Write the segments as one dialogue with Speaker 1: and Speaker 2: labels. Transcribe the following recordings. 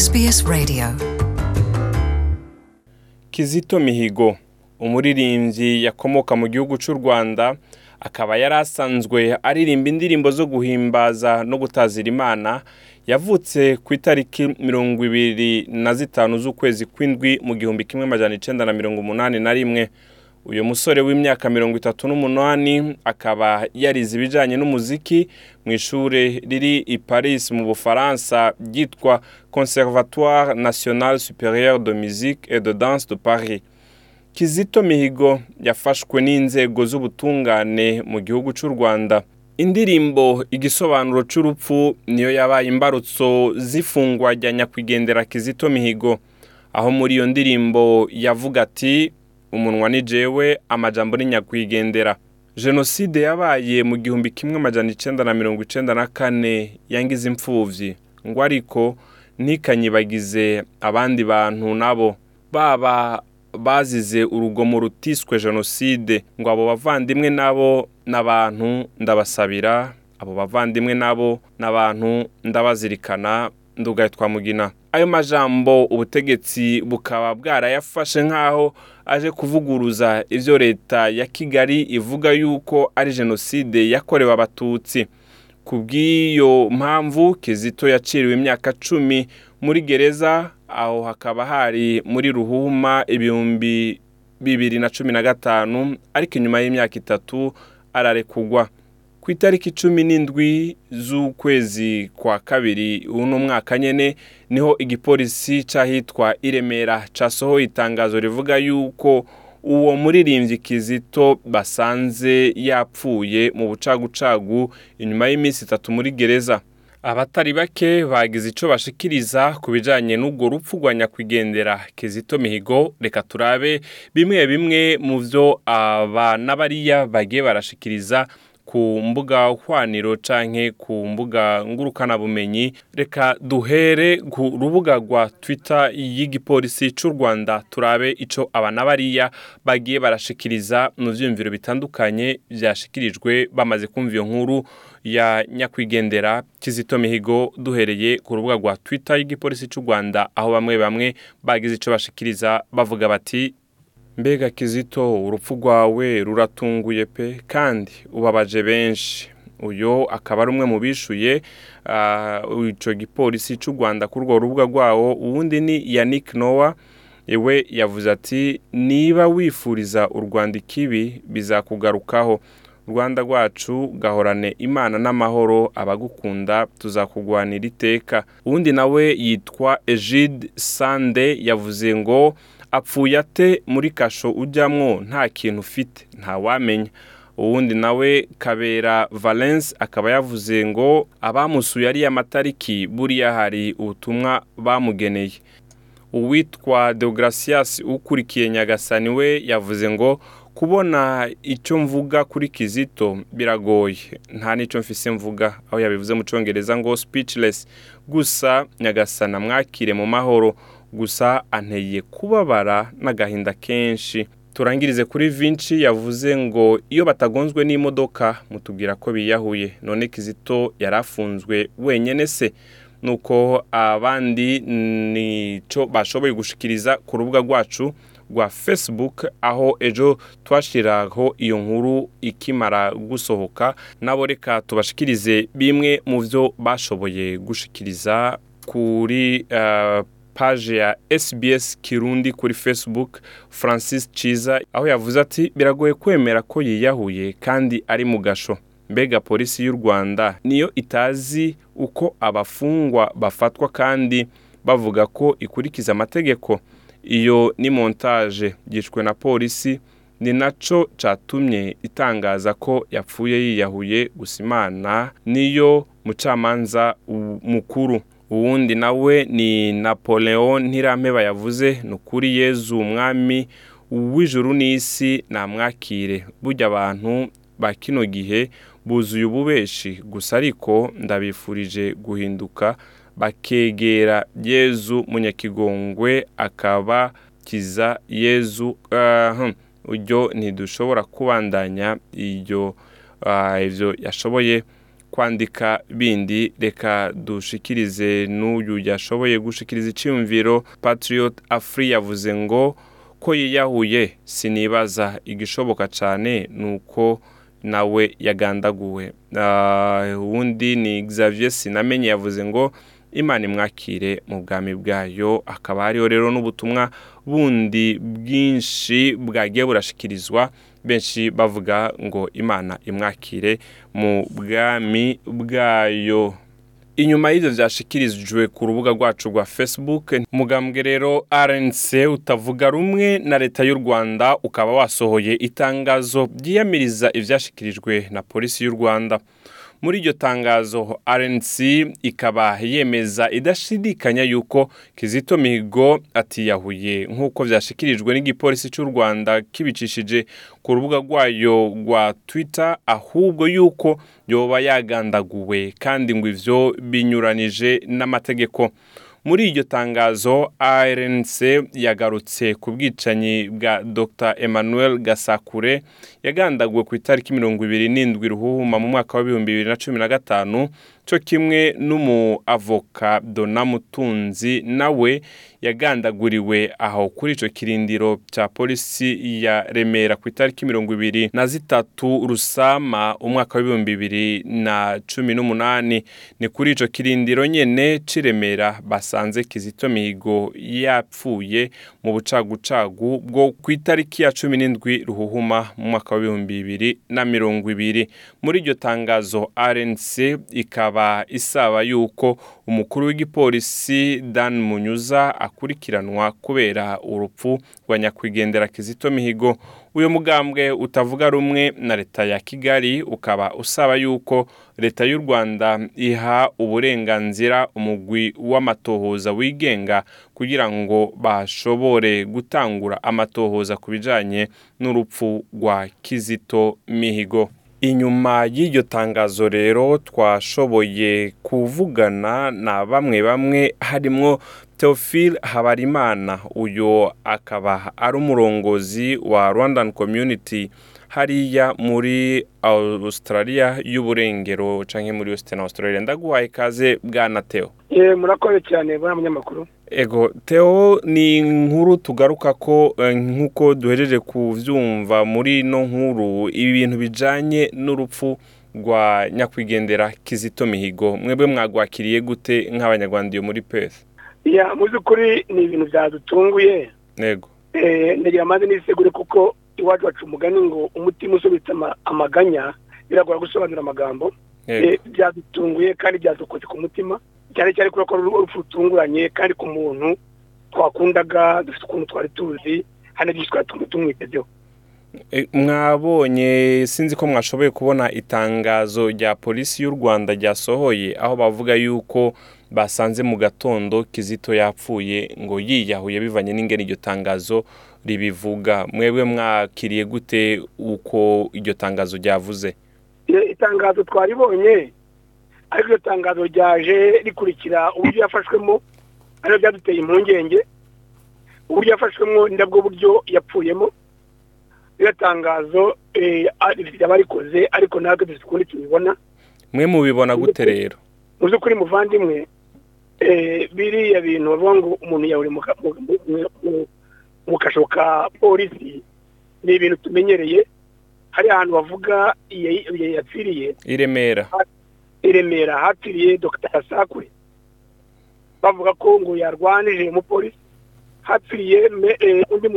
Speaker 1: SBS Radio.
Speaker 2: Kizito Mihigo umuririmbyi yakomoka mu gihugu cy'u Rwanda akaba yari asanzwe aririmba indirimbo zo guhimbaza no gutazira Imana yavutse ku itariki mirongo ibiri na zitanu z'ukwezi kw'indwi mu gihumbi kimwe amajana icenda na mirongo umunani na rimwe. Uyu musore w'imyaka mirongo itatu n'umunani akaba yarize ibijyanye n'umuziki mu ishuri riri i Paris mu Bufaransa ryitwa Conservatoire National Supérieur de Musique et de Danse de Paris. Kizito Mihigo yafashwe n'inzego z'ubutungane mu gihugu cy'u Rwanda. Indirimbo igisobanuro cy'urupfu niyo yabaye imbarutso z'ifungwa rya nyakwigendera Kizito Mihigo. Aho muri iyo ndirimbo yavuga ati umunwa ni jewe amajambo ni nyakwigendera. Jenoside yabaye mu gihumbi kimwe amajana icenda na mirongo icenda na kane yangize imfuvyi. Ngo ariko ntikanyibagize abandi bantu nabo. Baba bazize urugomo rutiswe jenoside. Ngo abo bavandimwe nabo n'abantu ndabasabira abo bavandimwe nabo n'abantu ndabazirikana ndugaye twamugina ayo majambo ubutegetsi bukaba bwarayafashe nk'aho aje kuvuguruza ivyo leta ya kigali ivuga yuko ari jenoside yakorewe abatutsi. Ku bw'iyo mpamvu kizito yaciriwe imyaka cumi muri gereza aho hakaba hari muri ruhuma ibihumbi bibiri na cumi na gatanu ariko inyuma y'imyaka itatu ararekugwa ku itariki cumi n'indwi z'ukwezi kwa kabiri uno mwaka nyene ni ho igipolisi c'ahitwa i Remera casohoye itangazo rivuga yuko uwo muririmbyi Kizito basanze yapfuye mu bucagucagu inyuma y'iminsi itatu muri gereza. Abatari bake bagize ico bashikiriza ku bijanye n'ubwo rupfu rwa nyakwigendera Kizito Mihigo. Reka turabe bimwe bimwe mu vyo aba n'abariya bagiye barashikiriza ku mbuga hwaniro canke ku mbuga ngurukanabumenyi reka duhere ku rubuga rwa twitter y'igipolisi c'u rwanda turabe ico aba n'abariya bagiye barashikiriza mu vyiyumviro bitandukanye vyashikirijwe bamaze kumva iyo nkuru ya nyakwigendera kizito mihigo duhereye ku rubuga rwa twitter y'igipolisi c'u rwanda aho bamwe bamwe bagize ico bashikiriza bavuga bati mbega kizito urupfu rwawe ruratunguye pe kandi ubabaje benshi. Uyu akaba ari umwe mu bishuye icyo gipolisi cy'u rwanda kuri urwo rubuga rwawo. Uwundi ni yannick nowa iwe yavuze ati niba wifuriza u rwanda ikibi bizakugarukaho. Rwanda rwacu gahorane imana n'amahoro abagukunda tuzakugwanira iteka. Uwundi nawe yitwa egide sande yavuze ngo apfuye ate muri kasho ujyamwo nta kintu ufite ntawamenya uwundi nawe kabera valence akaba yavuze ngo abamusuye ariya amatariki buriya hari ubutumwa bamugeneye. Uwitwa deogratias ukurikiye nyagasani we yavuze ngo kubona icyo mvuga kuri kizito biragoye. Nta n'icyo mfise mvuga. Aho yabivuze mu cyongereza ngo speechless. Gusa nyagasana mwakire mu mahoro. Gusa anteye kubabara n'agahinda kenshi. Turangirize kuri vinci yavuze ngo iyo batagonzwe n'imodoka mutubwira ko biyahuye. None kizito yari afunzwe wenyine se? Nuko abandi ni cyo bashoboye gushikiriza ku rubuga rwacu rwa facebook aho ejo twashyiraho iyo nkuru ikimara gusohoka. Nabo reka tubashikirize bimwe mu byo bashoboye gushikiriza kuri paje ya SBS Kirundi kuri Facebook Francis Chiza aho yavuze ati biragoye kwemera ko yiyahuye kandi ari mu gasho. Mbega polisi y'u Rwanda niyo itazi uko abafungwa bafatwa kandi bavuga ko ikurikiza amategeko. Iyo ni montage gishwe na polisi. Ni naco catumye itangaza ko yapfuye yiyahuye gusa imana niyo mucamanza mukuru. Uwundi nawe ni napoleon ntirampeba yavuze ni ukuri yezu umwami w'ijuru n'isi namwakire. Burya abantu ba kino gihe buzuye ububeshi gusa ariko ndabifurije guhinduka. Bakegera yezu munyakigongwe akabakiza yezu. Uryo ntidushobora kubandanya. Ibyo yashoboye. Kwandika bindi reka dushikirize n'uyu yashoboye gushikiriza icyumviro patriot afri yavuze ngo ko yiyahuye sinibaza. Igishoboka cyane ni uko nawe yagandaguwe. Uwundi ni Xavier sinamenye yavuze ngo imana imwakire mu bwami bwayo. Hakaba hariho rero n'ubutumwa bundi bwinshi bwagiye burashikirizwa. Benshi bavuga ngo imana imwakire mu bwami bwayo. Inyuma y'ibyo byashikirijwe ku rubuga rwacu rwa facebook umugambwe rero rnc utavuga rumwe na leta y'u rwanda ukaba wasohoye itangazo ryiyamiriza ibyashikirijwe na polisi y'u rwanda. Muri iryo tangazo rnc ikaba yemeza idashidikanya yuko kizito mihigo atiyahuye nk'uko byashyikirijwe n'igipolisi cy'u rwanda kibicishije ku rubuga rwayo rwa twitter ahubwo yuko yoba yagandaguwe kandi ngo ivyo binyuranije n'amategeko. Muri iryo tangazo rnc yagarutse ku bwicanyi bwa dr. Emmanuel gasakure yagandaguwe ku itariki mirongo ibiri n'indwi ruhuhuma mu mwaka w'ibihumbi bibiri na cumi na gatanu cyo kimwe n'umuavoka dona mutunzi nawe yagandaguriwe aho kuri icyo kirindiro cya polisi ya remera ku itariki mirongo ibiri na zitatu rusama umwaka w'ibihumbi bibiri na cumi n'umunani. Ni kuri icyo kirindiro nyine c'iremera basanze kizito mihigo yapfuye mu bucagucagu bwo ku itariki ya cumi n'indwi ruhuhuma mu mwaka w'ibihumbi bibiri na mirongo ibiri. Muri iryo tangazo rnc ikaba isaba yuko umukuru w'igipolisi dan munyuza akurikiranwa kubera urupfu rwa nyakwigendera kizito mihigo. Uyu mugambwe utavuga rumwe na leta ya kigali ukaba usaba yuko leta y'u rwanda iha uburenganzira umugwi w'amatohoza wigenga kugira ngo bashobore gutangura amatohoza ku bijyanye n'urupfu rwa kizito mihigo. Inyuma y'iryo tangazo rero twashoboye kuvugana na bamwe bamwe harimo Theophile Habarimana. Uyu akaba ari umurongozi wa Rwandan Community. Hariya muri Australia y'uburengero canke muri Western Australia. Ndaguhaye kaze bwana Theo.
Speaker 1: Eh murakoze cyane bwana munyamakuru.
Speaker 2: Ego Theo ni inkuru tugaruka ko nk'uko duhejeje kuvyumva muri no nkuru ibi bintu bijanye n'urupfu rwa nyakwigendera Kizito Mihigo. Mwebwe mwagwakiriye gute nk'abanyarwanda iyo muri
Speaker 1: ya mu by'ukuri ni ibintu byadutunguye.
Speaker 2: Yego
Speaker 1: ndagira amazi n'isegure kuko iwacu baca umugani ngo umutima usubitse amaganya biragora gusobanura amagambo. Byadutunguye kandi byadukoze ku mutima cyane cyane kubera ko ari urupfu rutunguranye kandi ku muntu twakundaga dufite ukuntu twari tuzi hano byinshi twari tumwitezeho.
Speaker 2: Mwabonye sinzi ko mwashoboye kubona itangazo rya polisi y'u rwanda ryasohoye aho bavuga yuko basanze mu gatondo kizito yapfuye ngo yiyahuye bivanye n'ingene iryo tangazo ribivuga. Mwebwe mwakiriye gute uko iryo tangazo ryavuze?
Speaker 1: Itangazo twaribonye ariko iryo tangazo ryaje rikurikira uburyo yafashwemo ariyo byaduteye impungenge. Uburyo yafashwemo nabwo buryo yapfuyemo. Iriya tangazo abarikoze ariko natwe dufite ukundi tubibona.
Speaker 2: Mwe mubibona gute rero?
Speaker 1: mu by'ukuri muvandimwe biriya bintu bavuga ngo umuntu yahuri mu kasho ka polisi ni ibintu tumenyereye. Hari ahantu bavuga yapfiriye
Speaker 2: i remera.
Speaker 1: I remera hapfiriye dr. Sakure bavuga ko ngo yarwanije umupolisi hapfiriye undi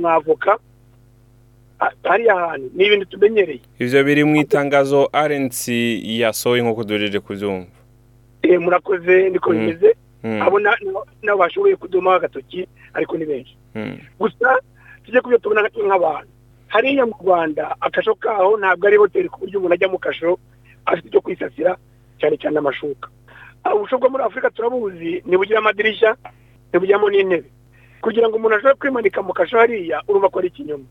Speaker 1: mwavoka hariya hantu ni ibintu tumenyereye.
Speaker 2: Ivyo biri mu itangazo rnc yasohoye nk'uko duhejeje kuvyumva.
Speaker 1: Murakoze niko bimeze. Abo nabo bashoboye kudumaho agatoki ariko ni benshi. Gusa tujye kubyo tubona nk'abantu hariya mu rwanda akasho kaho ntabwo ari hoteli ku buryo umuntu ajya mu kasho afite icyo kwisasira cyane cyane amashuka. Ubusho bwo muri afurika turabuzi ntibugira amadirishya ntibujyamo n'intebe. Kugira ngo umuntu ashobore kwimanika mu kasho hariya urumva ko ari ikinyoma.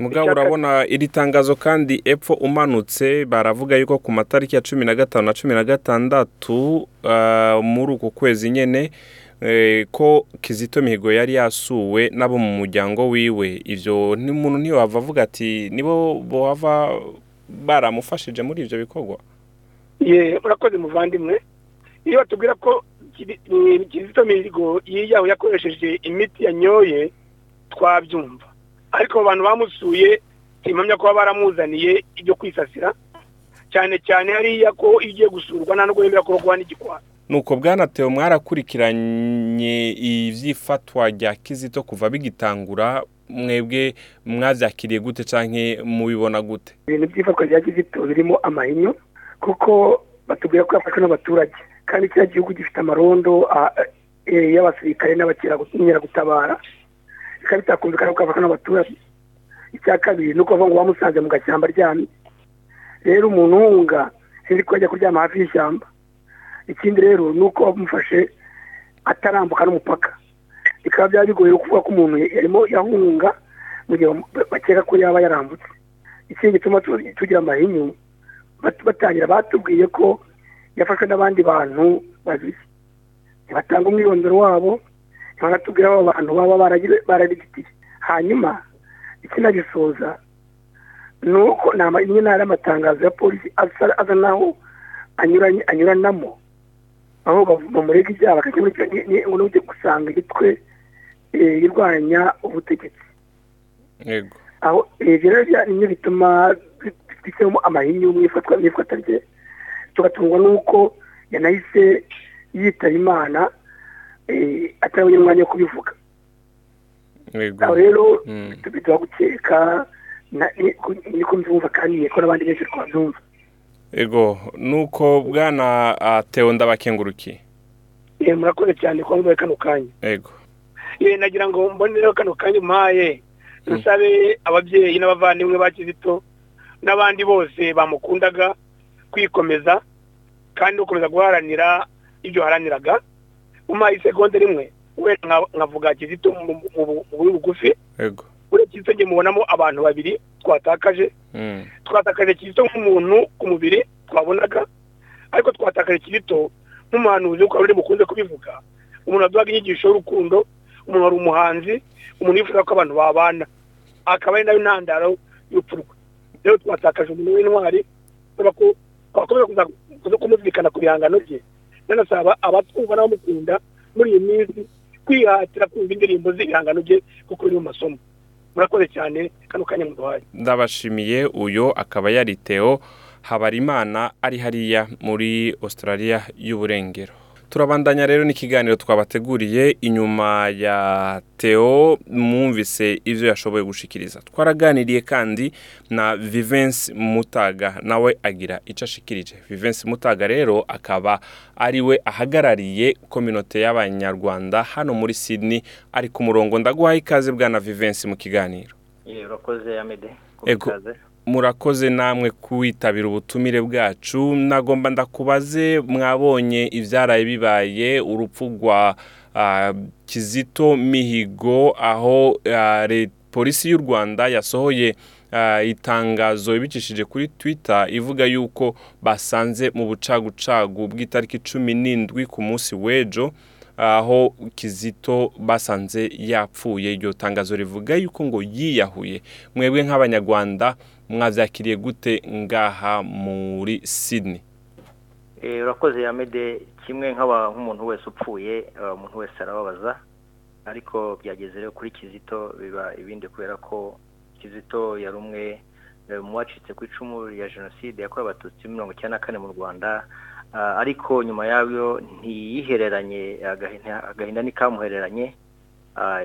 Speaker 2: Mugabo urabona iri tangazo kandi epfo umanutse baravuga yuko ku matariki ya cumi na gatanu na cumi na gatandatu muri uku kwezi nyine ko kizito mihigo yari yasuwe n'abo mu muryango wiwe. Ibyo n'umuntu ntiwava avuga ati nibo bohava baramufashije muri ibyo bikorwa?
Speaker 1: Urakoze muvandimwe. Iyo batubwira ko kizito mihigo yiyaho yakoresheje imiti yanyoye twabyumva. Ariko abo bantu bamusuye impamya ko baba baramuzaniye ibyo kwisasira. Cyane cyane hariya ko iyo ugiye gusurwa nta nubwo yemera ko rwanda n'igikwana
Speaker 2: nuko bwanatewe mwarakurikiranye iby'ifatwa rya kizito kuva bigitangura mwebwe mwabyakiriye gute cyangwa mubibona gute?
Speaker 1: Ibintu by'ifatwa rya kizito birimo amahinyu kuko batubwira ko yafashwe n'abaturage. Kandi kiriya gihugu gifite amarondo y'abasirikare n'abakeragutabara bikaba bitakumvikana yafashwe n'abaturage icya kabiri ni uko bavuga ngo bamusanze mu gashyamba aryamye rero umuntu uhunga sinzi ko ajya kuryama hafi y'ishyamba. Ikindi rero ni uko bamufashe atarambuka n'umupaka. Bikaba byaba bigoye kuvuga ko umuntu yarimo yahunga mu gihe bakeka ko yaba yarambutse. Ikindi gituma tugira amahinyu batangira batubwiye ko yafashwe n'abandi bantu babiri ntibatanga umwirondoro wabo ntibanatubwira abo bantu baba barabigitiye hanyuma ikinagisoza ni uko imwe n'ari amatangazo ya polisi asa naho anyuranamo. Aho bamurega ibyaha bakajya gusanga igitwe irwanya ubutegetsi. Aho ibyo rero nimwe bituma dufitemo amahinyu mu ifatwa rye. Tugatungwa n'uko yanahise yitaba imana atarabonye umwanya wo kubivuga. Aho rero tuba gukeka niko mbyumva kandi ko n'abandi benshi twabyumva.
Speaker 2: Ego nuko bwana tewo ndabakengurukiye
Speaker 1: murakoze cyane kuba mbaye kano kanya.
Speaker 2: Ego
Speaker 1: nagira ngo mbonereho kano kanya umpaye dusabe ababyeyi n'abavandimwe ba kizito n'abandi bose bamukundaga kwikomeza kandi gukomeza guharanira ibyo haraniraga. Umpaye isegonda rimwe wenda nkavuga kizito mu bugufi uretse kizito njye mubonamo abantu babiri twatakaje. Twatakaje kizito nk'umuntu ku mubiri twabonaga. Ariko twatakaje kizito nk'umuhanuzi kuko rero mukunze kubivuga. Umuntu waduhaga inyigisho y'urukundo umuntu wari umuhanzi umuntu wifuza ko abantu babana. Akaba ari na yo ntandaro y'urupfu rwe rero twatakaje umuntu w'intwari kubera ko twakomeza kuza kumuzirikana ku bihangano bye. Nanasaba abatwumva n'abamukunda muri iyi minsi kwihatira kumva indirimbo z'ibihangano bye kuko biri mu masomo. Murakoze cyane kano kanya muduhaye
Speaker 2: ndabashimiye uyu akaba yari teo habarimana ari hariya muri australia y'uburengero. Turabandanya rero n'ikiganiro twabateguriye inyuma ya teo mwumvise ibyo yashoboye gushikiriza. Twaraganiriye kandi na vivensi mutaga nawe agira icyo ashikirije. Vivensi mutaga rero akaba ari we ahagarariye kominote y'abanyarwanda hano muri sydney ari ku murongo. Ndaguhaye ikaze bwana vivensi mu kiganiro.
Speaker 3: Urakoze amede
Speaker 2: murakoze namwe kwitabira ubutumire bwacu. Nagomba ndakubaze mwabonye ibyaraye bibaye urupfu rwa kizito mihigo aho polisi y'u rwanda yasohoye itangazo ibicishije kuri twitter ivuga yuko basanze mu bucagucagu bw'itariki cumi n'indwi ku munsi w'ejo aho kizito basanze yapfuye. Iryo tangazo rivuga yuko ngo yiyahuye. Mwebwe nk'abanyarwanda mwabyakiriye gute ngaha muri sydney?
Speaker 3: Urakoze yamede kimwe nk'umuntu wese upfuye umuntu wese arababaza. Ariko byageze rero kuri kizito biba ibindi kubera ko kizito yari umwe mu wacitse ku icumu rya jenoside yakorewe abatutsi mirongo icyenda na kane mu rwanda. Ariko nyuma yayo ntiyihereranye agahinda ntikamuhereranye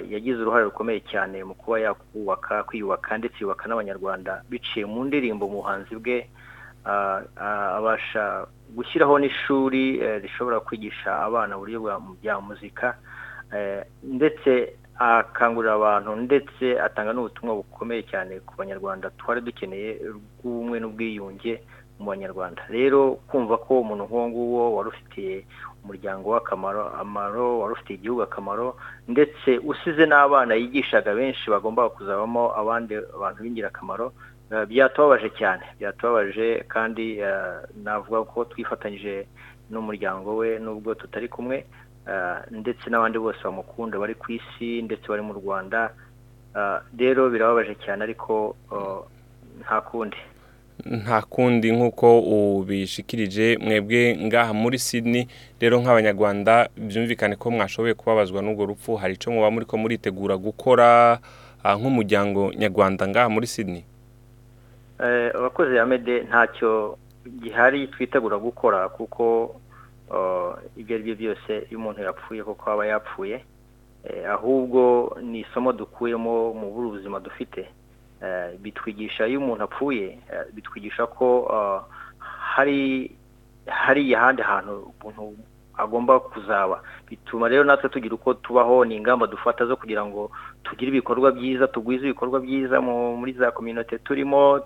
Speaker 3: yagize uruhare rukomeye cyane mu kuba yakubaka kwiyubaka ndetse yubaka n'abanyarwanda biciye mu ndirimbo mu buhanzi bwe abasha gushyiraho n'ishuri rishobora kwigisha abana uburyo bwa muzika ndetse akangurira abantu ndetse atanga n'ubutumwa bukomeye cyane ku banyarwanda twari dukeneye bw'ubumwe n'ubwiyunge mu banyarwanda. Rero kumva ko umuntu nk'uwo nguwo wari ufitiye umuryango w'akamaro amaro wari ufitiye igihugu akamaro ndetse usize n'abana yigishaga benshi bagomba kuzabamo abandi bantu b'ingirakamaro byatubabaje cyane. Byatubabaje kandi navuga ko twifatanyije n'umuryango we nubwo tutari kumwe ndetse n'abandi bose bamukunda bari ku isi ndetse bari mu rwanda rero birababaje cyane ariko nta kundi.
Speaker 2: Nta kundi nk'uko ubishikirije. Mwebwe ngaha muri Sydney rero nk'abanyarwanda byumvikane ko mwashoboye kubabazwa n'urwo rupfu. Hari icyo muba muri ko muritegura gukora nk'umuryango nyarwanda ngaha muri Sydney?
Speaker 3: Abakozi ya mede ntacyo gihari twitegura gukora kuko ibyo ari byo byose iyo umuntu yapfuye kuko aba yapfuye. Ahubwo ni isomo dukuyemo mu buzima dufite. Bitwigisha iyo umuntu apfuye bitwigisha ko hari hari ahandi hantu umuntu agomba kuzaba. Bituma rero natwe tugira uko tubaho ni ingamba dufata zo kugira ngo tugire ibikorwa byiza tugwize ibikorwa byiza muri za kominote turimo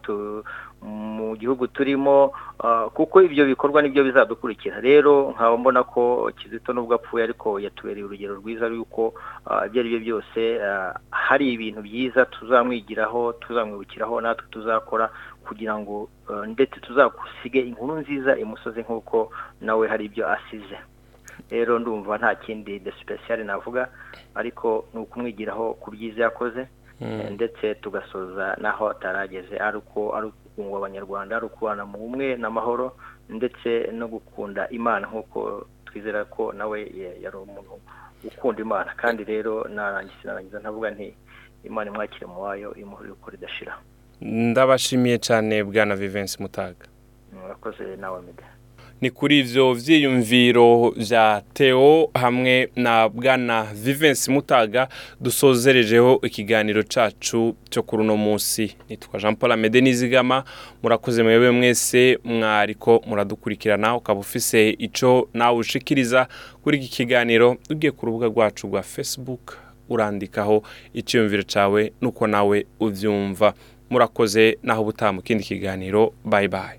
Speaker 3: mu gihugu turimo kuko ibyo bikorwa ni byo bizadukurikira. Rero nkaba mbona ko kizito nubwo apfuye ariko yatubereye urugero rwiza yuko ibyo ari byo byose hari ibintu byiza tuzamwigiraho tuzamwibukiraho natwe tuzakora kugira ngo ndetse tuzagusige inkuru nziza imusozi nk'uko nawe hari ibyo asize. Rero ndumva nta kindi de sipesiyare navuga ariko ni ukumwigiraho ku byiza yakoze ndetse tugasoza n'aho atarageze. Ari uko ari ukunga abanyarwanda ari ukubana mu bumwe n'amahoro ndetse no gukunda imana nk'uko twizera ko nawe yari umuntu ukunda imana. Kandi rero narangiza narangiza ntavuga nti imana imwakire mu wayo imuhuri uko ridashira
Speaker 2: ndabashimiye cyane bwana vivensi mutaga.
Speaker 3: Murakoze nawe mede
Speaker 2: ni kuri ibyo byiyumviro bya teo hamwe na bwana vivensi mutaga dusozerejeho ikiganiro cyacu cyo kuri uno munsi. Nitwa jean paul amede nizigama murakoze mwebe mwese mwariko muradukurikirana ukaba ufise icyo nawe ushikiriza kuri iki kiganiro ugiye ku rubuga rwacu rwa facebook urandikaho icyiyumviro cyawe nuko nawe ubyumva murakoze naho ubutaha mu kindi kiganiro. Bayi bayi